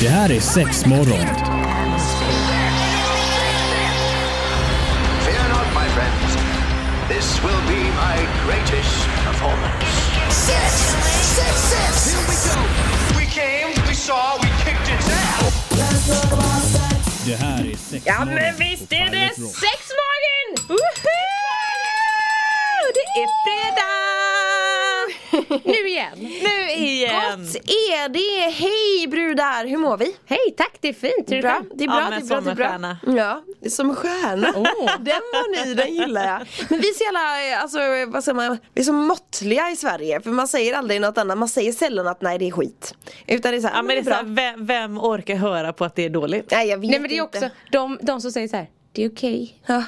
Det här är sex morgon. Fear not, my friends. This will be my greatest performance. Six, six, six. Here we go. We came, we saw, we kicked its ass. Det här är sex Ja morgon men visst är det Rock. sexmorgon! Woho! Det är fredag! Nu igen. Nu igen. Gott är det! Hej brudar, hur mår vi? Hej tack, det är fint. Hur är det Bra, det är bra, Ja, det är bra, det är bra. stjärna. Ja, det är som stjärna. Den var ny, den gillar jag. Men vi är så jävla, alltså vad säger man, vi är så måttliga i Sverige. För man säger aldrig något annat, man säger sällan att nej det är skit. Utan det är så här, Ja, men det är så bra. här, vem, vem orkar höra på att det är dåligt? Nej jag vet Nej men det är inte. också de, de som säger så här. det är okej. Ja.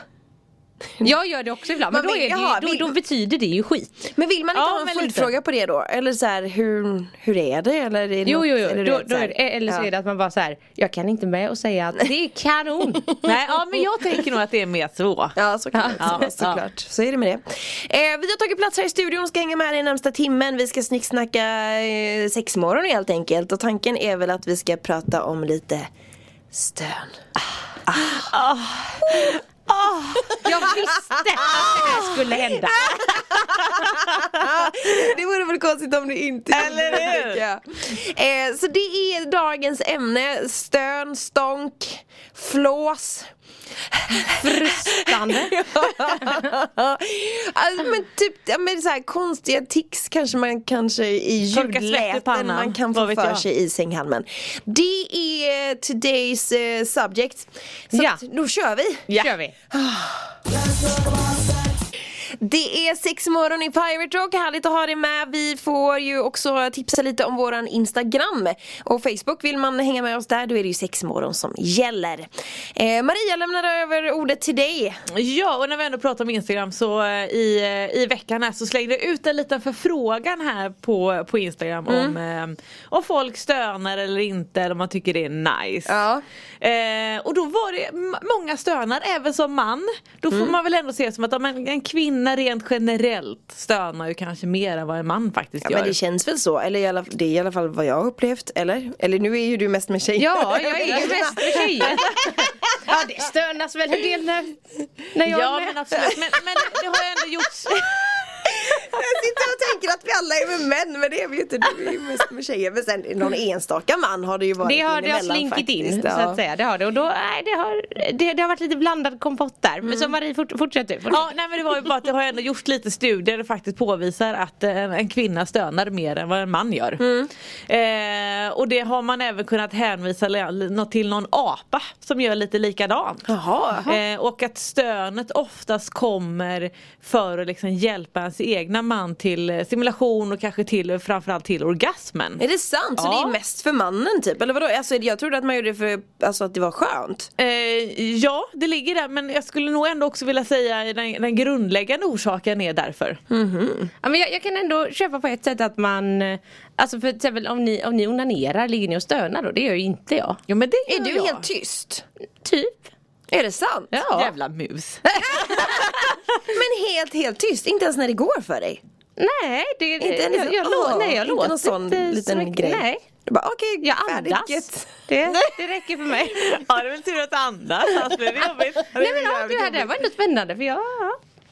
Jag gör det också ibland men Man då, vill- är det, jaha, då, vill- då betyder det ju skit. Men vill man inte Ja, ha en följdfråga på det då? Eller så här, hur, hur är det? Eller är det Jo något, jo jo, eller då, vet, då så här, eller så ja. är det att man bara så här. jag kan inte med och säga att det är kanon. Nej, ja, men jag tänker nog att det är mer så. Ja såklart, Ja, ja. såklart. så är det med det. Eh, vi har tagit plats här i studion, ska hänga med dig närmsta timmen. Vi ska snicksnacka eh, sexmorgon helt enkelt. Och tanken är väl att vi ska prata om lite stön. Ah! Jag visste att det här skulle hända konstigt om det inte Eller hur? eh, Så det är dagens ämne. Stön, stånk, flås. Frustande. alltså, men typ ja, men så här, konstiga tics kanske man kanske i ljudläten man kan få för jag. sig i sänghalmen. Det är today's eh, subject. Så Ja. att, då kör vi. Ja. kör vi. Det är sex morgon i Pirate Rock, härligt att ha dig med. Vi får ju också tipsa lite om våran Instagram och Facebook. Vill man hänga med oss där då är det ju sex morgon som gäller. Eh, Maria lämnar över ordet till dig. Ja och när vi ändå pratar om Instagram så eh, i, eh, i veckan här så slängde jag ut en liten förfrågan här på, på Instagram om, eh, om folk stönar eller inte eller om man tycker det är nice. Ja. Eh, och då var det många stönar även som man. Då får man väl ändå se som att ja, men en kvinna rent generellt stönar ju kanske mer än vad en man faktiskt Ja, gör. men det känns väl så, eller i alla, det är i alla fall vad jag har upplevt, eller? Eller nu är ju du mest med tjejer. Ja, jag är ju mest med tjejer. Ja det stönas väl en del när, när jag Ja är med. men absolut, men, men det har ju ändå gjorts Jag sitter och tänker att vi alla är med män men det är vi ju inte, du är ju mest med tjejer. Men sen någon enstaka man har det ju varit Det har, det har slinkit in faktiskt. så att säga. Det har det. Och då, nej, det, har, det, det har varit lite blandad kompott där. Men så Marie, fort, fortsätt du. Ja, nej men det var ju bara att det har ändå gjorts lite studier där det faktiskt påvisar att eh, en, en kvinna stönar mer än vad en man gör. Eh, och det har man även kunnat hänvisa till någon apa som gör lite likadant. Jaha. Eh, och att stönet oftast kommer för att liksom hjälpa ens egna man till eh, stimulation och kanske till framförallt till orgasmen. Är det sant? Så Ja. det är mest för mannen typ? Eller vadå? Alltså, jag trodde att man gjorde det för alltså, att det var skönt. Eh, ja, det ligger där men jag skulle nog ändå också vilja säga den, den grundläggande orsaken är därför. Ja, men jag, jag kan ändå köpa på ett sätt att man eh, Alltså för till exempel om ni, om ni onanerar, ligger ni och stönar då? Det gör ju inte jag. Ja men det Är gör du jag. helt tyst? Typ. Är det sant? Ja. Jävla mus. Men helt, helt tyst? Inte ens när det går för dig? Nej, det, Inte jag, en jag, jag, lå- åh, nej, jag låter någon sån inte så liten mycket. grej? Nej, Du bara okej, jag färdigt, andas. Det, det räcker för mig. Ja det är väl tur att du andas, annars blir det jobbigt. Nej men ja, det här det var ändå spännande för jag,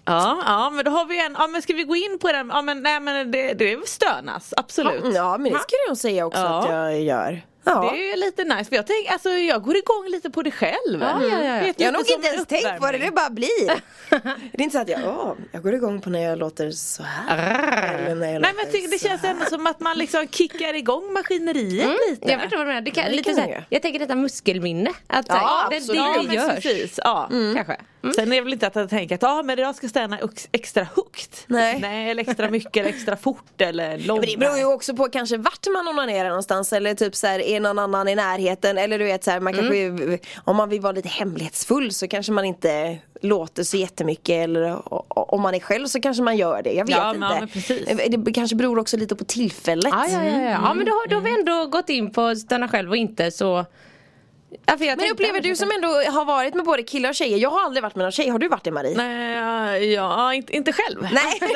ja. Ja, men då har vi en, ja men ska vi gå in på den? Ja men nej men det, det stönas, absolut. Ja men det skulle jag säga också Ja. att jag gör. Ja. Det är lite nice för jag tänker, alltså jag går igång lite på det själv. Ja, ja, ja, ja. Vet Jag har nog inte en ens tänkt på det, det bara blir. det är inte så att jag, åh, jag går igång på när jag låter så här. Eller när jag Nej men tycker det så känns här. ändå som att man liksom kickar igång maskineriet lite. Jag förstår vad du menar. Det kan, det lite kan så jag här, jag tänker detta muskelminne. Att Ja, här, det, absolut. det, Ja det men görs. precis, ja. Kanske. Sen är det väl inte att jag tänker att ah, men jag ska ux- extra högt. Nej. Nej eller extra mycket eller extra fort eller långt. Men det beror ju också på kanske vart man onanerar någonstans eller typ så här, är någon annan i närheten eller du vet så här, man kanske Mm. om man vill vara lite hemlighetsfull så kanske man inte låter så jättemycket eller om man är själv så kanske man gör det, jag vet Ja, inte. ja, precis. Det kanske beror också lite på tillfället. Ja, ja, ja, ja. ja men då, har- då har vi ändå gått in på stanna själv och inte så Ja, för jag Men tänkte upplever du som ändå har varit med både killar och tjejer? Jag har aldrig varit med någon tjej, har du varit det Marie? Nej, ja, inte, inte själv. Nej.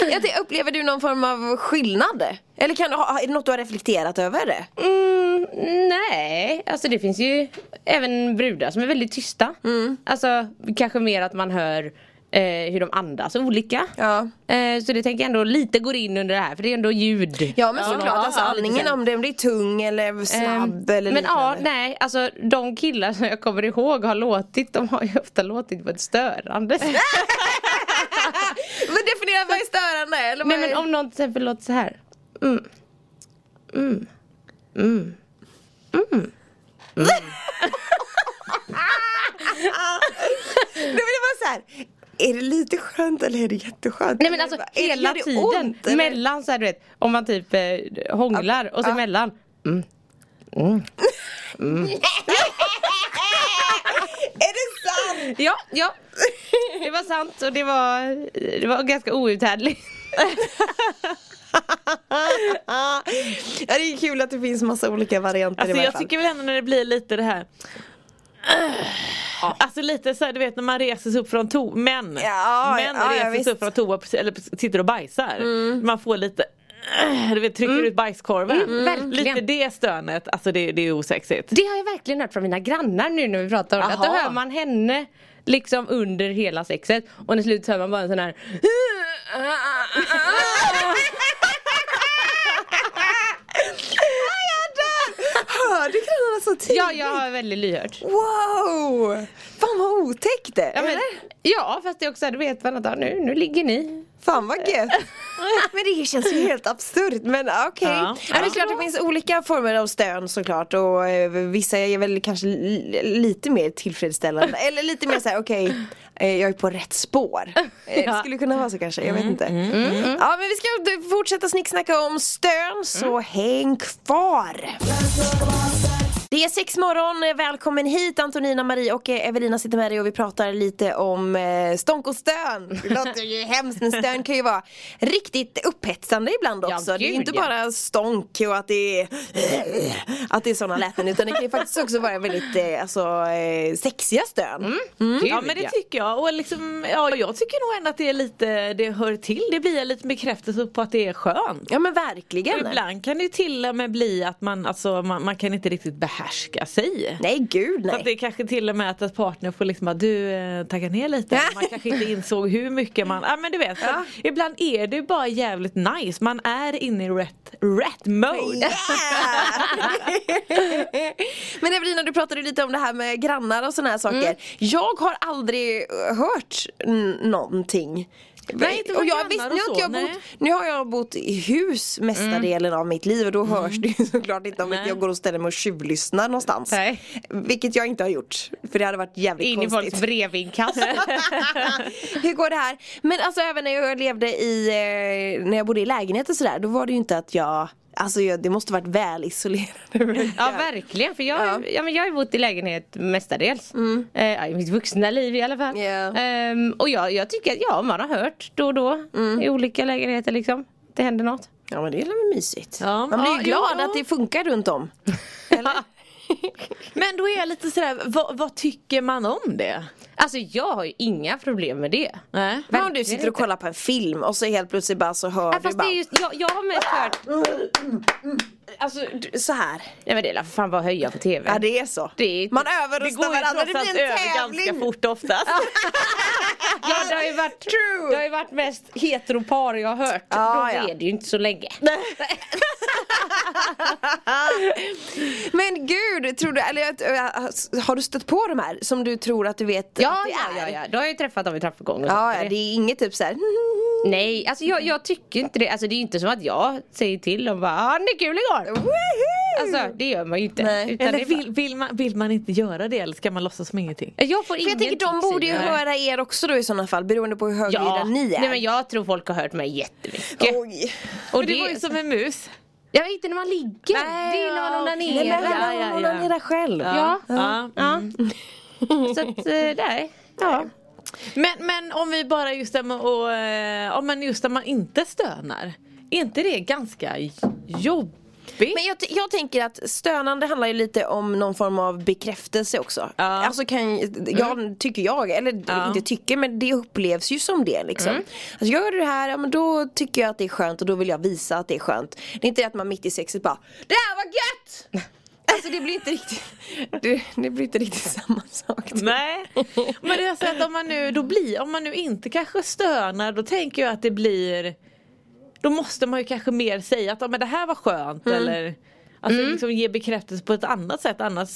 jag tänkte, upplever du någon form av skillnad? Eller kan du ha, är det något du har reflekterat över? det? Mm, nej, alltså det finns ju även brudar som är väldigt tysta. Mm. Alltså kanske mer att man hör eh, hur de andas olika. Ja. Eh, så det tänker jag ändå lite går in under det här för det är ändå ljud. Ja men såklart, alltså ja, andningen om det blir tung eller snabb eller Ehm, men ja, nej, alltså de killar som jag kommer ihåg har låtit, de har ju ofta låtit på ett störande. Men definiera vad är störande? Eller nej vad men är... om någon till exempel låter så här. Då vill jag bara så här. Är det lite skönt eller är det jätteskönt? Nej men alltså bara, hela det tiden ont, mellan så här, du vet om man typ eh, hånglar och så Ja. mellan Är det sant? Ja, ja. Det var sant och det var, det var ganska outhärdligt. Ja det är kul att det finns massa olika varianter i Alltså varje jag fall. tycker väl ändå när det blir lite det här Alltså lite så här, du vet när man reser sig upp från toa, män, Ja, män ja, ja, reser visst. sig upp från toa eller sitter och bajsar. Man får lite du vet trycker ut bajskorven. verkligen. Lite det stönet, alltså det, det är osexigt. Det har jag verkligen hört från mina grannar nu när vi pratar om det. Att då hör man henne liksom under hela sexet och till slut hör man bara en sån här Hörde grannarna så tidigt? Ja, jag har väldigt lyhört. Wow! Fan vad otäckt det, Ja, men, ja fast det är också, du vet ja, nu, nu ligger ni. Fan vad gött! men det känns ju helt absurt men okej. Ja. Ja. det är klart det finns olika former av stön såklart och eh, vissa är väl kanske li- lite mer tillfredsställande eller lite mer såhär okej eh, jag är på rätt spår. Eh, Det skulle kunna vara så kanske, jag vet inte. Ja men vi ska fortsätta snicksnacka om stön så häng kvar. Är sex morgon, välkommen hit Antonina, Marie och eh, Evelina sitter med dig och vi pratar lite om eh, stånk och stön. Det låter ju hemskt men stön kan ju vara riktigt upphetsande ibland Ja, också. det är ju gud, inte ja. bara stånk och att det är att det är sådana läten utan det kan ju faktiskt också vara väldigt eh, alltså, eh, sexiga stön. Gud, Ja men det tycker jag och liksom, ja, jag tycker nog ändå att det är lite, det hör till. Det blir en liten bekräftelse på att det är skönt. Ja men Och verkligen. ibland kan det ju till och med bli att man, alltså, man, man kan inte riktigt behärska sig. Nej gud Så att nej. det kanske till och med att ett partner får liksom bara du eh, tagga ner lite. Man kanske inte insåg hur mycket man, ja men du vet. Ja. Ibland är det bara jävligt nice. Man är inne i rätt, rätt mode. Yeah! Men Evelina du pratade lite om det här med grannar och sådana här saker. Mm. Jag har aldrig eh, hört någonting. Nej, och jag, visst, nu, har jag nej. bott, nu har jag bott i hus mesta delen av mitt liv och då hörs det ju såklart inte om Mm. Nej. jag går och ställer mig och tjuvlyssnar någonstans. Nej. Vilket jag inte har gjort. För det hade varit jävligt In i folks konstigt. brevinkast. Hur går det här? Men alltså även när jag levde i, eh, när jag bodde i lägenhet och sådär, då var det ju inte att jag Alltså jag, det måste varit väl isolerade väggar. Ja verkligen för jag, Ja. Mm. ja. men jag har ju bott i lägenhet mestadels. Eh, ja, I mitt vuxna liv i alla fall. Ja. Ehm, och jag, jag tycker att ja, man har hört då och då Mm. i olika lägenheter liksom. Det händer något. Ja men det är väl mysigt. Ja. Man blir ju Ja, glad ja. att det funkar runt om. Eller? Men då är jag lite sådär, vad, vad tycker man om det? Alltså jag har ju inga problem med det. Nej. Men om du sitter och kollar på en film och så helt plötsligt bara så hör Ja, du fast bara det är just, jag, jag har mest hört, Alltså så här. nej men det är för fan bara att höja på TV. Ja det är så. Det är- Man Det överröstar går ju varandra, trots det allt blir en tävling. ganska fort oftast. Ja, det har ju varit, True. det har ju varit mest heteropar jag har hört. Ja, då ja. är det ju inte så länge. Men gud, tror du, eller har du stött på de här som du tror att du vet Ja, att det ja, är? ja, ja. Då har jag ju träffat dem i trappuppgången och Ja, sånt. ja, det är inget typ såhär Nej, alltså jag, jag tycker inte det. Alltså det är ju inte som att jag säger till dem bara ah, det är kul igår. Alltså det gör man ju inte. Nej. Utan Eller det bara- vill, vill, man, vill man inte göra det eller ska man låtsas som ingenting? Jag får För jag tänker de borde ju höra er också då i sådana fall beroende på hur högljudda Ja, ni är nej men jag tror folk har hört mig jättemycket. Oj. Och Men det var ju som en mus. Ja inte när man ligger, Nej, det är när man ja, onanerar. Nej men Ja, ja, ja. onanerar själv Ja, Ja. ja. Så att, eh, nej. Ja. Men, men om vi bara just med att, eh, om man just när man inte stönar. Är inte det ganska jobb? deppig. Men jag, jag tänker att stönande handlar ju lite om någon form av bekräftelse också. Ja. Alltså kan, jag, tycker jag, eller Ja. inte tycker men det upplevs ju som det liksom. Alltså gör du det här, ja men då tycker jag att det är skönt och då vill jag visa att det är skönt. Det är inte att man mitt i sexet bara Det här var gött! Alltså det blir inte riktigt Det, det blir inte riktigt samma sak. Nej, men det är så att om man nu, då blir, om man nu inte kanske stönar då tänker jag att det blir Då måste man ju kanske mer säga att men det här var skönt eller Alltså liksom ge bekräftelse på ett annat sätt annars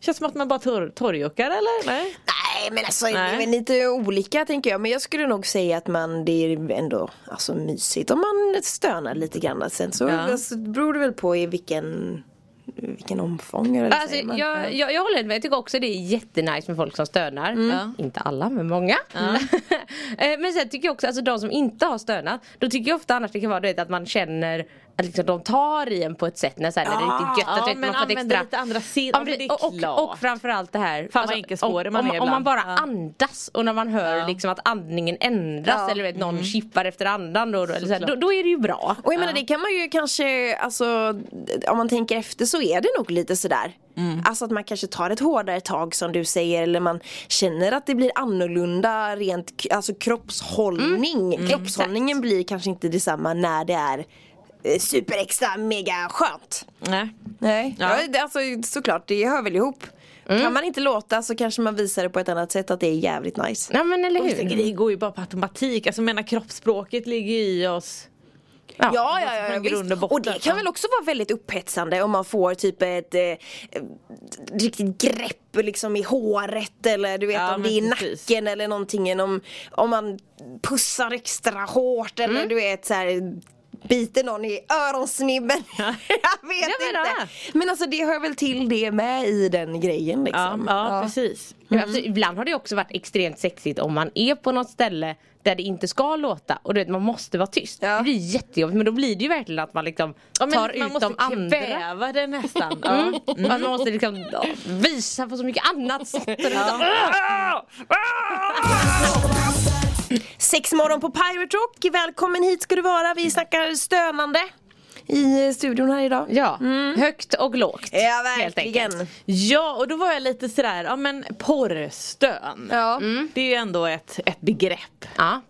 Känns som att man bara tor- torrjockar eller? Nej? Nej men alltså det Nej. är väl lite olika tänker jag. Men jag skulle nog säga att man, det är ändå alltså, mysigt om man stönar lite grann. Sen så Ja. alltså, beror det väl på i vilken, vilken omfång eller Alltså, säger man? jag, jag, jag håller med, jag tycker också det är jättenice med folk som stönar. Mm. Inte alla men många. Eh, men sen tycker jag också, alltså de som inte har stönat, då tycker jag ofta annars det kan vara du vet, att man känner att liksom, de tar i en på ett sätt när, så här, när det är lite gött. Ja, att, vet, men man får extra... lite andra sin- Ja, ja, och, och, och framförallt det här Fan, vad enkelspårig om, man om, är om man ibland. bara Ja. andas och när man hör Ja. liksom att andningen ändras Ja. eller vet, någon Mm. efter andan då, då, eller så här, då, då är det ju bra. Och jag menar det kan man ju kanske, alltså om man tänker efter så är det nog lite sådär. Mm. Alltså att man kanske tar ett hårdare tag som du säger eller man känner att det blir annorlunda rent alltså kroppshållning. Mm. Kroppshållningen blir kanske inte detsamma när det är super extra mega skönt. Nej. Nej, Ja. ja. det- alltså såklart det hör väl ihop. Kan man inte låta så kanske man visar det på ett annat sätt att det är jävligt nice. Ja men eller Och hur. det går ju bara på automatik, alltså jag menar kroppsspråket ligger i oss Ja, ja, ja, från visst. grund och botten. Och det kan väl också vara väldigt upphetsande om man får typ ett eh, eh, riktigt grepp liksom i håret eller du vet Ja, om det är i precis. nacken eller någonting. Om, om man pussar extra hårt eller Mm. du vet så här biter någon i öronsnibben. jag vet Jag inte. Men alltså det hör väl till det med i den grejen Ja, liksom. ja, precis Ja, alltså, ibland har det också varit extremt sexigt om man är på något ställe där det inte ska låta och du vet man måste vara tyst. Ja. Det blir jättejobbigt men då blir det ju verkligen att man liksom ja, men tar Man ut måste de andra. kväva det nästan ja. Mm. Och att man måste liksom ja, visa på så mycket annat sätt. Sex morgon på Pirate Rock. Välkommen hit ska du vara. Vi snackar stönande i studion här idag. Ja, högt och lågt. Ja verkligen. Ja och då var jag lite sådär, ja men porrstön Ja. Det är ju ändå ett, ett begrepp Ja.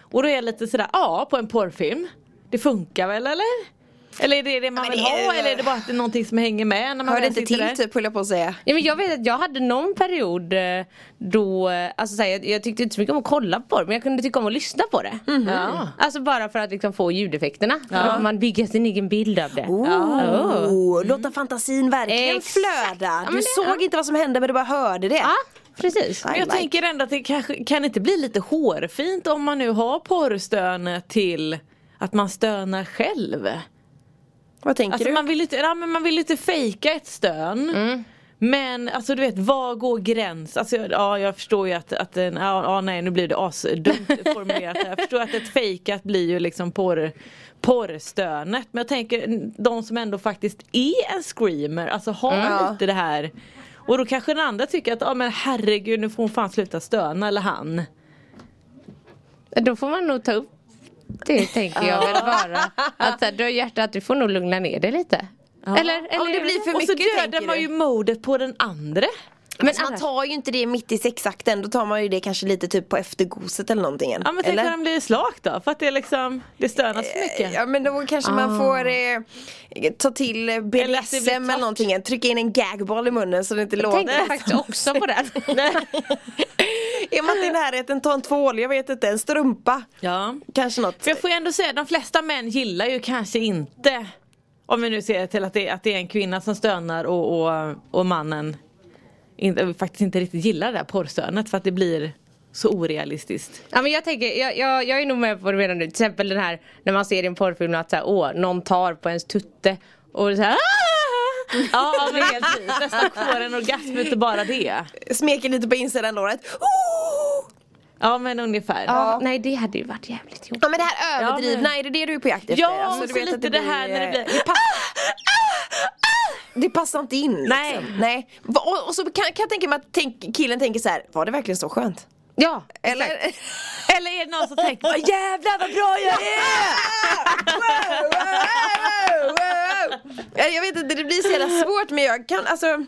Och då är jag lite sådär, ja på en porrfilm Det funkar väl eller? Eller är det det man men vill ha eller är det bara att det är någonting som hänger med när man Hör det inte till där? typ höll jag på att säga. Ja, men jag vet att jag hade någon period eh, då, eh, alltså så här, jag, jag tyckte inte så mycket om att kolla på det men jag kunde tycka om att lyssna på det. Ja. Alltså bara för att liksom få ljudeffekterna. Då får man bygga sin egen bild av det. Oh, Låta fantasin verkligen Exakt. flöda. Ja, Du det- såg ja. inte vad som hände men du bara hörde det. Ja, precis. Men jag like. tänker ändå att det kanske kan inte bli lite hårfint om man nu har porrstönet till att man stönar själv. Vad tänker Alltså du? man vill inte, ja, men man vill inte fejka ett stön. Mm. Men alltså du vet, var går gräns? Alltså, ja, jag förstår ju att, att en, ja, ja nej nu blir det asdumt formulerat. här. Jag förstår att ett fejkat blir ju liksom porr, porrstönet. Men jag tänker de som ändå faktiskt är en screamer, alltså har Ja. lite det här. Och då kanske den andra tycker att, ja men herregud nu får hon fan sluta stöna eller han. Då får man nog ta upp det tänker jag väl bara. Att här, du har hjärtat, du får nog lugna ner dig lite. Eller, eller Om det blir för Och så mycket, dödar tänker man du? ju modet på den andra. Men Alltså, man tar ju inte det mitt i sexakten, då tar man ju det kanske lite typ på eftergoset eller någonting. Ja men tänk eller? när den blir slak då, för att det är liksom, det stönas för mycket. Ja men då kanske man får eh, ta till eh, Eller det eller någonting, trycka in en gagball i munnen så det inte Jag tänkte låter. faktiskt också på den. Är man inte i närheten, ta en tvål, jag vet inte, en strumpa. Ja. Kanske något. För jag får ju ändå säga, de flesta män gillar ju kanske inte Om vi nu ser till att det, att det är en kvinna som stönar och, och, och mannen inte, faktiskt inte riktigt gillar det här porrstönet för att det blir så orealistiskt. Ja men jag tänker, jag, jag, jag är nog med på vad du menar nu. Till exempel den här när man ser i en porrfilm att så här, åh, någon tar på ens tutte och så här, "Ah!" Ja ja, men helt precis, nästan får en orgasm utav bara det. Smeker lite på insidan låret. Oh! Ja men ungefär. Ja, nej det hade ju varit jävligt jobbigt. Ja men det här överdrivna, är det det du är på jakt efter? Ja, Alltså, och du så lite det här när det blir- Det, pass, det passar inte in liksom. Nej. Nej. Va- Och, och så kan, kan jag tänka mig att tänk, killen tänker så här: var det verkligen så skönt? Ja, Eller? Eller är det någon som tänker, "Vad jävlar vad bra jag är! Jag vet inte, det blir så jävla svårt men jag kan alltså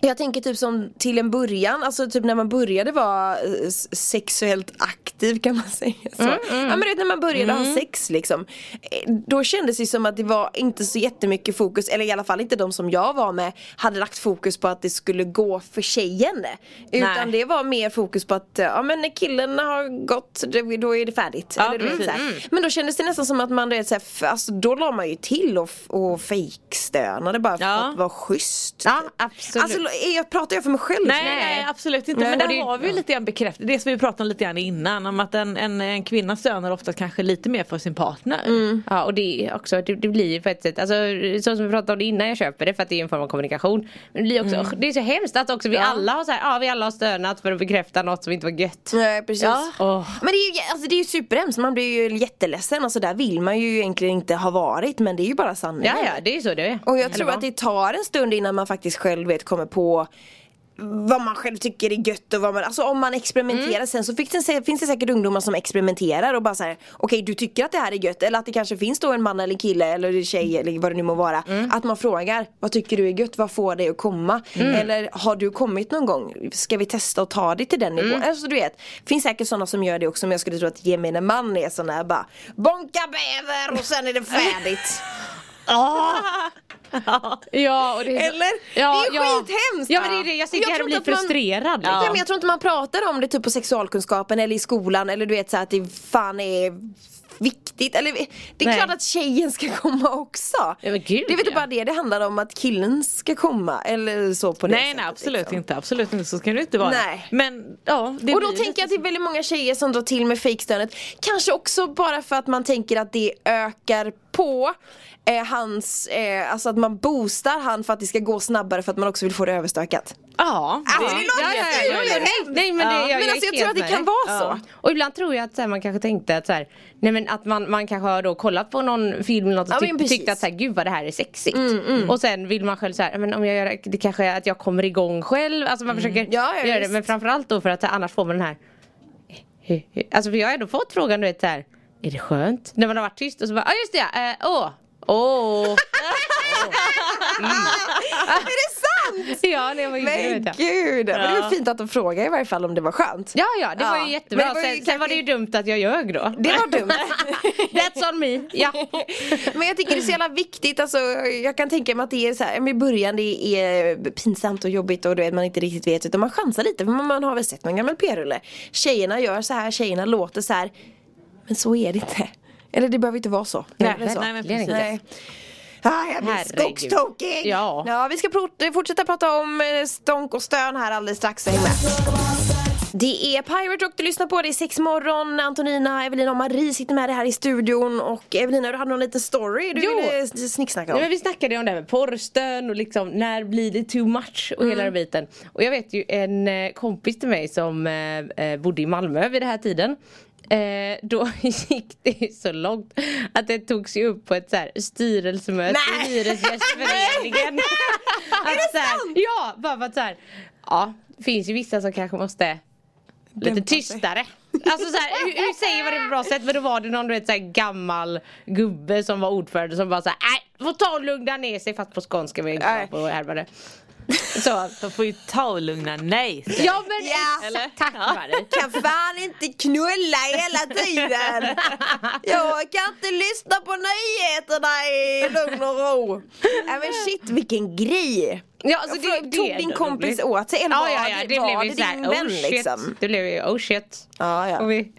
jag tänker typ som till en början, alltså typ när man började vara eh, sexuellt aktiv kan man säga så. Ja men du vet när man började ha sex liksom. eh, Då kändes det som att det var inte så jättemycket fokus, eller i alla fall inte de som jag var med hade lagt fokus på att det skulle gå för tjejen. Utan Nej. det var mer fokus på att, ja men när killen har gått, då är det färdigt. Ja, eller, du vet, här. Men då kändes det nästan som att man, vet, så här, alltså, då la man ju till och, och fejkstönade bara för Ja. att vara schysst. Ja, typ. absolut. Alltså jag, pratar jag för mig själv? Nej, nej absolut inte. Nej. Men där det- har vi ju lite grann bekräftat, det som vi pratade om lite grann innan. Om att en, en, en kvinna stönar ofta kanske lite mer för sin partner. Ja och det också, det, det blir ju på ett sätt, alltså så som vi pratade om det innan jag köper det för att det är en form av kommunikation. Men det blir också, det är så hemskt att också vi alla har så här, ja vi alla har stönat för att bekräfta något som inte var gött. Nej precis. Ja. Åh. Men det är ju alltså, det är ju superhemskt, man blir ju jätteledsen. Alltså där vill man ju egentligen inte ha varit men det är ju bara sanningen. Ja ja det är ju så det är. Och jag Eller tror vad? att det tar en stund innan man faktiskt själv vet kommer på vad man själv tycker är gött och vad man, alltså om man experimenterar Mm. sen så finns det, finns det säkert ungdomar som experimenterar och bara såhär Okej du tycker att det här är gött eller att det kanske finns då en man eller kille eller en tjej eller vad det nu må vara Mm. Att man frågar vad tycker du är gött, vad får dig att komma? Mm. Eller har du kommit någon gång? Ska vi testa och ta det till den nivån? Mm. Alltså du vet, finns säkert sådana som gör det också men jag skulle tro att gemene man är sån här bara Bonka bäver och sen är det färdigt Ja och det Eller? Ja, det är ja. skithemskt! Ja men det är det, jag sitter Jag här tror och blir inte att man- frustrerad. Ja. liksom. men jag tror inte man pratar om det typ på sexualkunskapen eller i skolan eller du vet så att det fan är viktigt. Eller, det är Nej. klart att tjejen ska komma också. Ja, men gud, det är väl inte ja. bara det det handlar om att killen ska komma eller så på det Nej sättet, nej absolut liksom. inte, absolut inte så ska det inte vara. Nej. Men ja, det Och då tänker jag att det är väldigt många tjejer som drar till med fejkstönet Kanske också bara för att man tänker att det ökar på eh, hans, eh, alltså att man boostar han för att det ska gå snabbare för att man också vill få det överstökat Ja, Alltså, det låter Ja, ja, ja, ja, ja. Nej men det, Ja. jag, Men alltså, jag tror att det kan vara så. Och ibland tror jag att så här, man kanske tänkte att så här, Nej men att man, man kanske har då kollat på någon film eller något och tyck, tyckt att så här, gud vad det här är sexigt. Och sen vill man själv så här, men om jag gör det kanske är att jag kommer igång själv. Alltså man försöker Ja, göra det. Men framförallt då för att annars får man den här Alltså för jag har ändå fått frågan du vet så här, är det skönt? När man har varit tyst och så bara, ja ah, just det ja, eh, åh, åh. Är det sant? ja det var ju det Men jag. gud, men det var fint att de frågade i varje fall om det var skönt Ja ja det var Ja, ju jättebra. men det var ju sen, sen var det ju dumt att jag ljög då. Det var dumt That's on me. Ja. Men jag tycker det är så jävla viktigt, alltså, jag kan tänka mig att det är så här, i början det är pinsamt och jobbigt och du vet, man inte riktigt vet utan man chansar lite för man, man har väl sett någon gammal p-rulle Tjejerna gör så här, tjejerna låter så här Men så är det inte Eller det behöver inte vara så Nej, Eller så. nej, men precis. Nej. Ah, jag blir skogstokig! Ja. ja, vi ska fortsätta prata om eh, stånk och stön här alldeles strax, så häng med. Det är Pirate Rock du lyssnar på, det är sex morgon. Antonina, Evelina och Marie sitter med dig här i studion. Och Evelina, du hade någon liten story du Jo. ville snicksnacka om. Nej, men vi snackade om det här med porrstön och liksom när blir det too much och hela den biten. Och jag vet ju en eh, kompis till mig som eh, eh, bodde i Malmö vid den här tiden. Eh, då gick det ju så långt att det togs ju upp på ett så här styrelsemöte Nej. i Hyresgästföreningen. Att så här, Ja, bara för att så här, ja, det finns ju vissa som kanske måste lite Dämpa tystare. Alltså så här, hur, hur säger man det på bra sätt? Men då var det någon du vet, så här, gammal gubbe som var ordförande som bara såhär, nej får ta och lugna ner sig fast på skånska jag inte på härma det. Så, De får ju ta och lugna nej säger ja men Ja. eller? tack Marie. kan fan inte knulla hela tiden. Jag kan inte lyssna på nyheterna i lugn och ro. Men shit vilken grej. Ja, alltså, Jag det, det tog är din kompis roligt. åt sig eller Ja, var ja, ja, det, det var blev det din oh vän shit. liksom? Det blev ju, oh shit. Ja, ja. Och vi,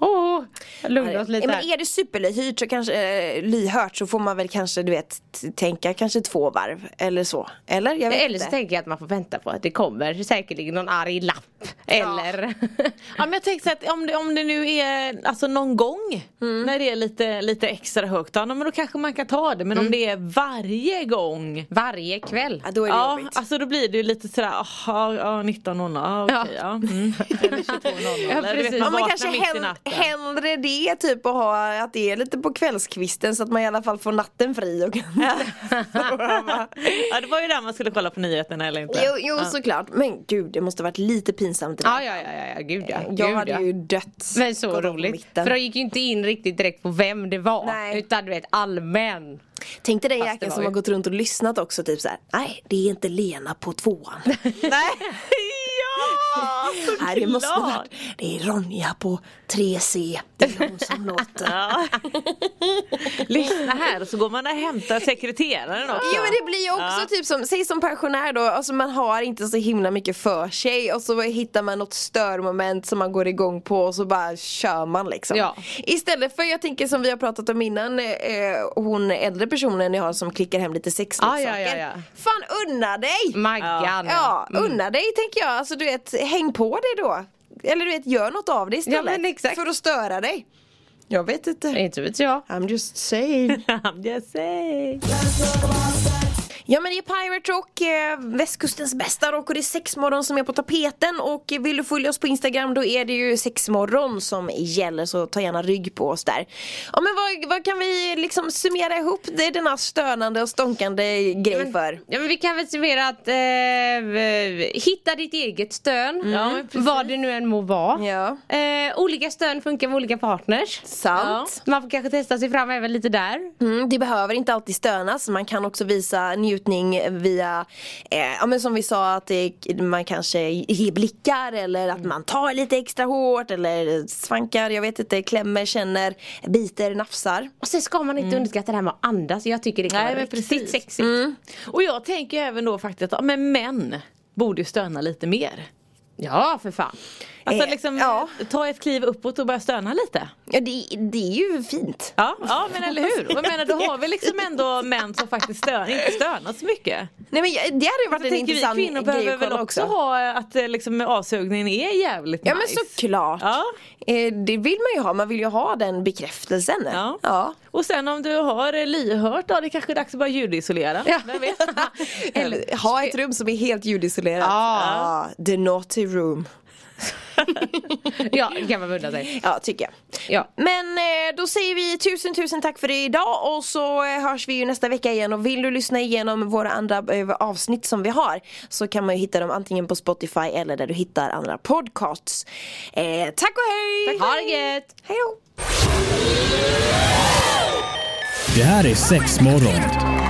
oh, lugna oss lite Ja, men är det superlyhört så kanske, eh, lyhört så får man väl kanske du vet tänka kanske två varv eller så. Eller? Jag vet Eller så inte. tänker jag att man får vänta på att det kommer säkerligen någon arg lapp. Eller Ja men jag tänkte att om det, om det nu är alltså någon gång när det är lite, lite extra högt, ja, men då kanske man kan ta det. Men om det är varje gång varje kväll. Ja, då är det Ja, jobbigt. alltså då blir det ju lite sådär, aha, ja 19.00, ja, okej Ja. ja. Mm. Eller 22.00. Ja, eller du vet, precis. man Ja, kanske mitt i natten. Hellre det typ och ha att det är lite på kvällskvisten så att man i alla fall får natten fri och kan Ja det var ju där man skulle kolla på nyheterna eller inte. Jo, jo såklart, men gud det måste varit lite pinsamt det där. Ja, ja, ja, ja, ja, gud ja. Jag gud, hade ja. ju dött. Men så roligt. För de gick ju inte in riktigt direkt på vem det var. Nej. Utan du vet allmän. Tänk dig den jäkeln som ju- har gått runt och lyssnat också typ såhär, nej det är inte Lena på tvåan. Nej! Ja! Nej det måste såklart. varit, det är Ronja på 3C, det är hon som låter. Ja. Lyssna här och så går man och hämtar sekreteraren också. Jo men det blir ju också typ som, säg som pensionär då, alltså man har inte så himla mycket för sig och så hittar man något störmoment som man går igång på och så bara kör man liksom. Ja. Istället för, jag tänker som vi har pratat om innan, eh, hon äldre personen jag har som klickar hem lite sexleksaker. Ja, ja, ja, ja. Fan unna dig! Maggan. Ja, Mm. unna dig tänker jag, alltså du vet, häng på det då. Eller du vet, gör något av det istället. exakt. För att störa dig. Jag vet inte. Inte vet jag. I'm just saying. I'm just saying. Ja men det är Pirate Rock, eh, västkustens bästa rock och det är sexmorgon som är på tapeten och vill du följa oss på Instagram då är det ju sexmorgon som gäller så ta gärna rygg på oss där. Ja men vad, vad kan vi liksom summera ihop det, denna stönande och stånkande grej för? Ja men vi kan väl summera att eh, hitta ditt eget stön. Ja, men precis. vad det nu än må vara. Ja. Eh, olika stön funkar med olika partners. Sant. Man får kanske testa sig fram även lite där. Mm, det behöver inte alltid stönas, man kan också visa njutning via, eh, ja men som vi sa att det, man kanske ger blickar eller att man tar lite extra hårt eller svankar, jag vet inte, klämmer, känner, biter, nafsar. Och sen ska man inte underskatta det här med att andas. Jag tycker det kan Nej, vara men riktigt precis. sexigt. Och jag tänker även då faktiskt att ja, men män borde ju stöna lite mer. Ja för fan. Alltså Eh, liksom ja. ta ett kliv uppåt och börja stöna lite. Ja det, det är ju fint. Ja, ja men eller hur. Och jag menar då har vi liksom ändå män som faktiskt stör, inte stönar så mycket. Nej men det hade ju varit Jag en intressant kvinnor grej behöver att väl också ha att eh, liksom avsugningen är jävligt Ja nice. men såklart. Ja. Eh, det vill man ju ha, man vill ju ha den bekräftelsen. Ja. ja. Och sen om du har eh, lyhört då, det kanske är dags att börja ljudisolera. Ja. Vem vet? Eller ha ett rum som är helt ljudisolerat. Ja. Ja, the naughty room. Ja det kan man beundra sig. Ja, tycker jag. Ja. Men eh, då säger vi tusen tusen tack för det idag och så eh, hörs vi ju nästa vecka igen och vill du lyssna igenom våra andra eh, avsnitt som vi har så kan man ju hitta dem antingen på Spotify eller där du hittar andra podcasts. Eh, tack och hej! Ha det gött! Hej då! Det här är sex morgon.